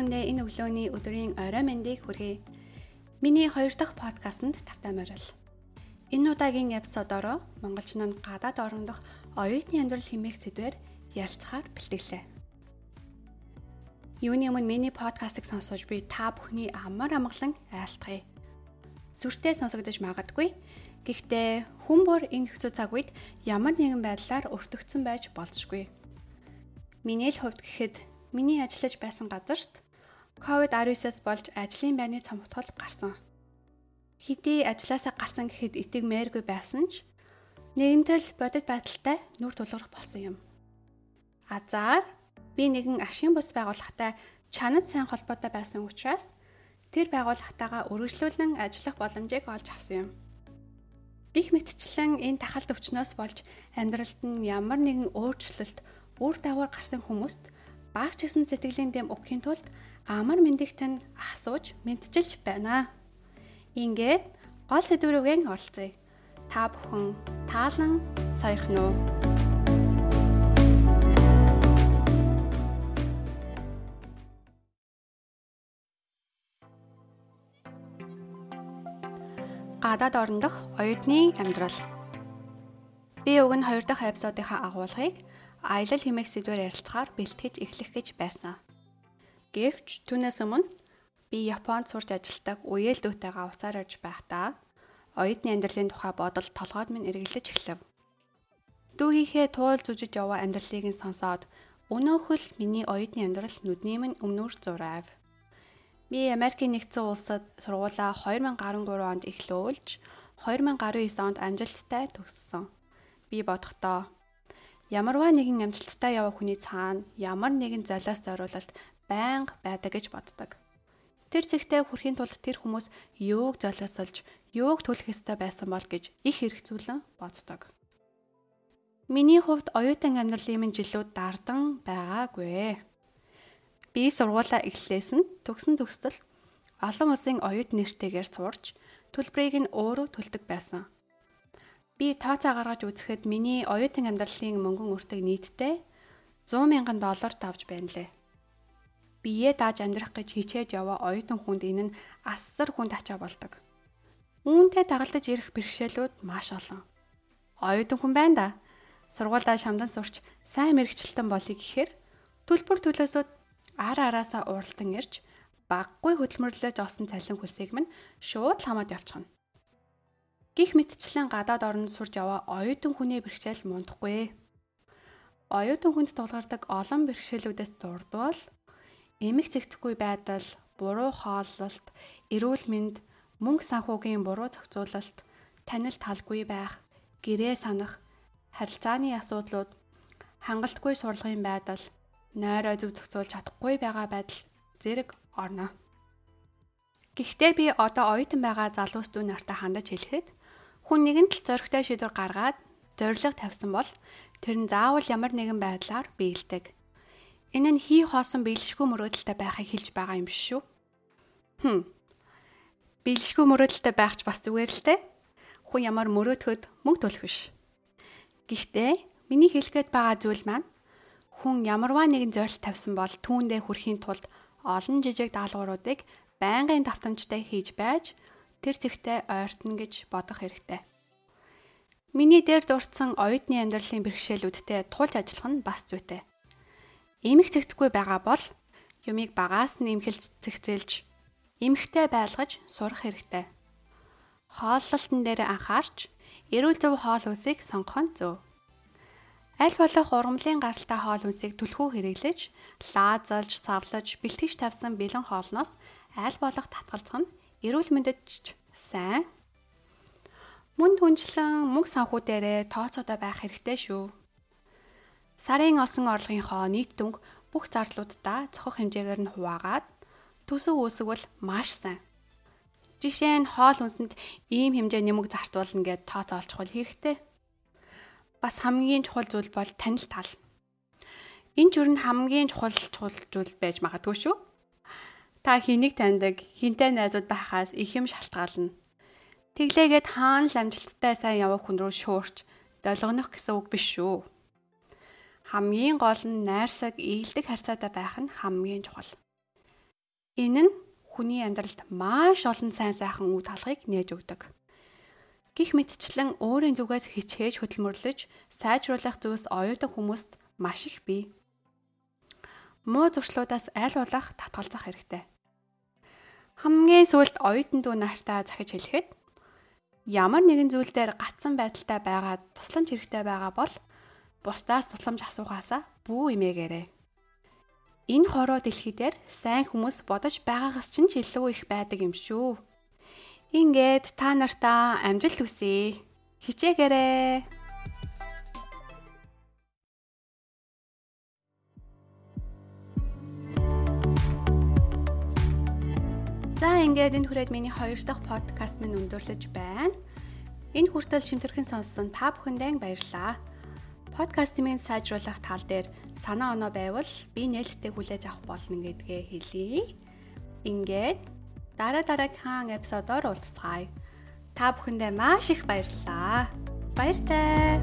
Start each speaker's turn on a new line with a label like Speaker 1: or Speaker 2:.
Speaker 1: бүхэндээ энэ өглөөний өдрийн орой мэндийг хүргэе. Миний хоёр дахь подкастт тавтай морил. Энэ удаагийн эпизодороо монголчин нь гадаад орон дох оюутны амьдрал хэмээх сэдвээр ярилцахаар бэлтгэлээ. Юуны өмнө миний подкастыг сонсож би та бүхний амар амгалан айлтгая. Сүртэй сонсогдож магадгүй. Гэхдээ хүн бүр энэ хэцүү цаг үед ямар нэгэн байдлаар өртөгцсөн байж болзошгүй. Миний л хувьд гэхэд Миний ажиллаж байсан газарт COVID-19-с болж ажлын байрны цомгтгол гарсан. Хэдий ажилласаа гарсан гэхэд итэг мээргүй байсан ч нэгэнтэл бодит байдалтай нүр тулгарх болсон юм. Азар би нэгэн ашигын бус байгууллагатай чанад сайн холбоотой байсан учраас тэр байгууллагатайгаа үргэлжлүүлэн ажиллах боломжийг олж авсан юм. Их мэтчлэн энэ тахалт өвчнөөс болж амьдралд нь ямар нэгэн өөрчлөлт үр дагавар гарсан хүмүүст баг ч гэсэн сэтгэлийн дэм өгөхийн тулд амар мэндийг тань асууж мэдчилж байна. Ингээд гол сэдвүүрийн оролцъё. Та бүхэн таалан саяхан уу? гадаад орон дох оюутны амьдрал. Би уг нь хоёр дахь эпизодынхаа агуулгыг аялал хэмээх сэдвээр ярилцахаар бэлтгэж эхлэх гэж байсан. Гэвч түүнээс өмнө би Японд сурч ажилладаг үеэлдүүтэйгээ уцаар ирж байхдаа оюутны амьдралын тухай бодол толгойд минь эргэлдэж эхлэв. Дүүгийнхээ туул зүжиж яваа амьдралыг нь сонсоод өнөөхөл миний оюутны амьдрал нүдний минь өмнөр зурайв. Би Америкийн нэгдсэн улсад сургуулаа 2013 онд эхлүүлж 2019 онд амжилттай төгссөн. Би бодохдоо Ямарваа нэгэн амжилттай явах хүний цаана ямар нэгэн золиос зориулалт байнга байдаг гэж боддог. Тэр зэгтээ хүрэхийн тулд тэр хүмүүс юуг золиосолж, юуг төлөх ёстой байсан бол гэж их хэрэгцүүлэн боддог. Миний хувьд оюутан амьдралын минь жилүүд дардан байгаагүй. Би сургуулаа эхлээс нь төгсөн төгсдөл олон улсын оюут нэртэйгээр сурч төлбөрийг нь өөрөө төлдөг байсан. Би тооцоо гаргаж үзэхэд миний оюутан амьдралын мөнгөн өртөг нийтдээ 100 мянган доллар тавж байна лээ. Бие дааж амьдрах гэж хичээж яваа оюутан хүнд энэ нь асар хүнд ачаа болдог. Үүнтэй дагалдаж ирэх бэрхшээлүүд маш олон. Оюутан хүн байна да. Сургуулаа шамдан сурч сайн мэрэгчлэлтэн болъё гэхээр төлбөр төлөөсөд ар араасаа уралдан ирж баггүй хөдөлмөрлөж олсон цалин хөлсийг минь шууд хамаад явчихна. Гих мэтчлэн гадаад орнд сурж яваа оюутан хүний бэрхшээл мундахгүй. Оюутан хүнд тулгардаг олон бэрхшээлүүдээс дурдвал эмх цэгцэхгүй байдал, буруу хооллолт, эрүүл мэнд, мөнгө санхүүгийн буруу зохицуулалт, танил талгүй байх, гэрээ санах, харилцааны асуудлууд, хангалтгүй сурлагын байдал, нойроо зөв зохицуулж чадахгүй байгаа байдал зэрэг орно. Гэхдээ би одоо оюутан байгаа залуус зүүн нартай хандаж хэлэхэд Хүн нэгэн л зоригтой шийдвэр гаргаад зориг тавьсан бол тэр нь заавал ямар нэгэн байдлаар биелдэг. Энэ нь хий хоосон биелшгүй мөрөөдөлтэй байхыг хэлж байгаа юм шүү. Хм. Биелшгүй мөрөөдөлтэй байх ч бас зүгээр л те. Хүн ямар мөрөөдөхөд мөнгө төлөх биш. Гэхдээ миний хэлгээд байгаа зүйл маань хүн ямарваа нэгэн зорилт тавьсан бол түүндээ хүрэхийн тулд олон жижиг даалгавруудыг байнгын давтамжтай хийж байж тэр зэгтээ ойртно гэж бодох хэрэгтэй. Миний дээр дурдсан оюутны амьдралын бэрхшээлүүдтэй тулж ажиллах нь бас зүйтэй. Эмх цэгтэхгүй байгаа бол юмыг багаас нь эмхэл цэгцэлж эмхтэй байлгаж сурах хэрэгтэй. Хооллолтон дээр анхаарч эрүүл зөв хоол хүнсийг сонгох нь зөв. Аль болох ургамлын гаралтай хоол хүнсийг түлхүү хэрэглэж, лаазалж, савлаж, бэлтгэж тавьсан бэлэн хоолноос аль болох татгалзах нь эрүүл мэндэд сайн мөн түнчлэн мөнгө санхүүдээрээ тооцоотой байх хэрэгтэй шүү. Сарын олсон орлогынхоо нийт дүнг бүх зардлуудаа цохох хэмжээгээр нь хуваагаад төсөв үүсгвэл маш сайн. Жишээ нь хоол хүнсэнд ийм хэмжээний мөнгө зарцуулна гэд тооцоолчихвол хэрэгтэй. Бас хамгийн чухал зүйл бол танил тал. Энэ жур нь хамгийн чухал чухал зүйл байж магадгүй шүү. Та хэнийг таньдаг, хинтэй найзууд байхаас их юм шалтгаална. Тэглээгээд хаана л амжилттай сайн явах хүн рүү шуурч долгонох гэсэн үг биш шүү. Хамгийн гол нь найрсаг ээлдэг харьцаатай байх нь хамгийн чухал. Энэ нь хүний амьдралд маш олон сайн сайхан үе талхыг нээж өгдөг. Гэх мэтчлэн өөрийн зүгээс хичээж хөдөлмөрлөж сайжруулах зүйлс оюутан хүмүүст маш их бий. Муу зуршлуудаас аль болох татгалзах хэрэгтэй. Хамгийн сүүлд оюутан дүү нартаа захиж хэлэхэд ямар нэгэн зүйл дээр гацсан байдалтай байгаа тусламж хэрэгтэй байгаа бол бусдаас тусламж асуугаасаа бүү имээгээрэй. Энэ хороо дэлхий дээр сайн хүмүүс бодож байгаагаас ч илүү их байдаг юм шүү. Ингээд та нартаа амжилт хүсье. Хичээгээрэй. Ингээд энэ хүрээд миний хоёр дахь подкаст минь өндөрлөж байна. Энэ хүртэл шимтэрхэн сонссон та бүхэндээ баярлалаа. Подкастын минь сайжруулах тал дээр санаа оноо байвал би нээлттэй хүлээж авах болно гэдгээ хэлье. Ингээд дараа дараагийн эпизодоор уулзцаая. Та бүхэндээ маш их баярлалаа. Баяртай.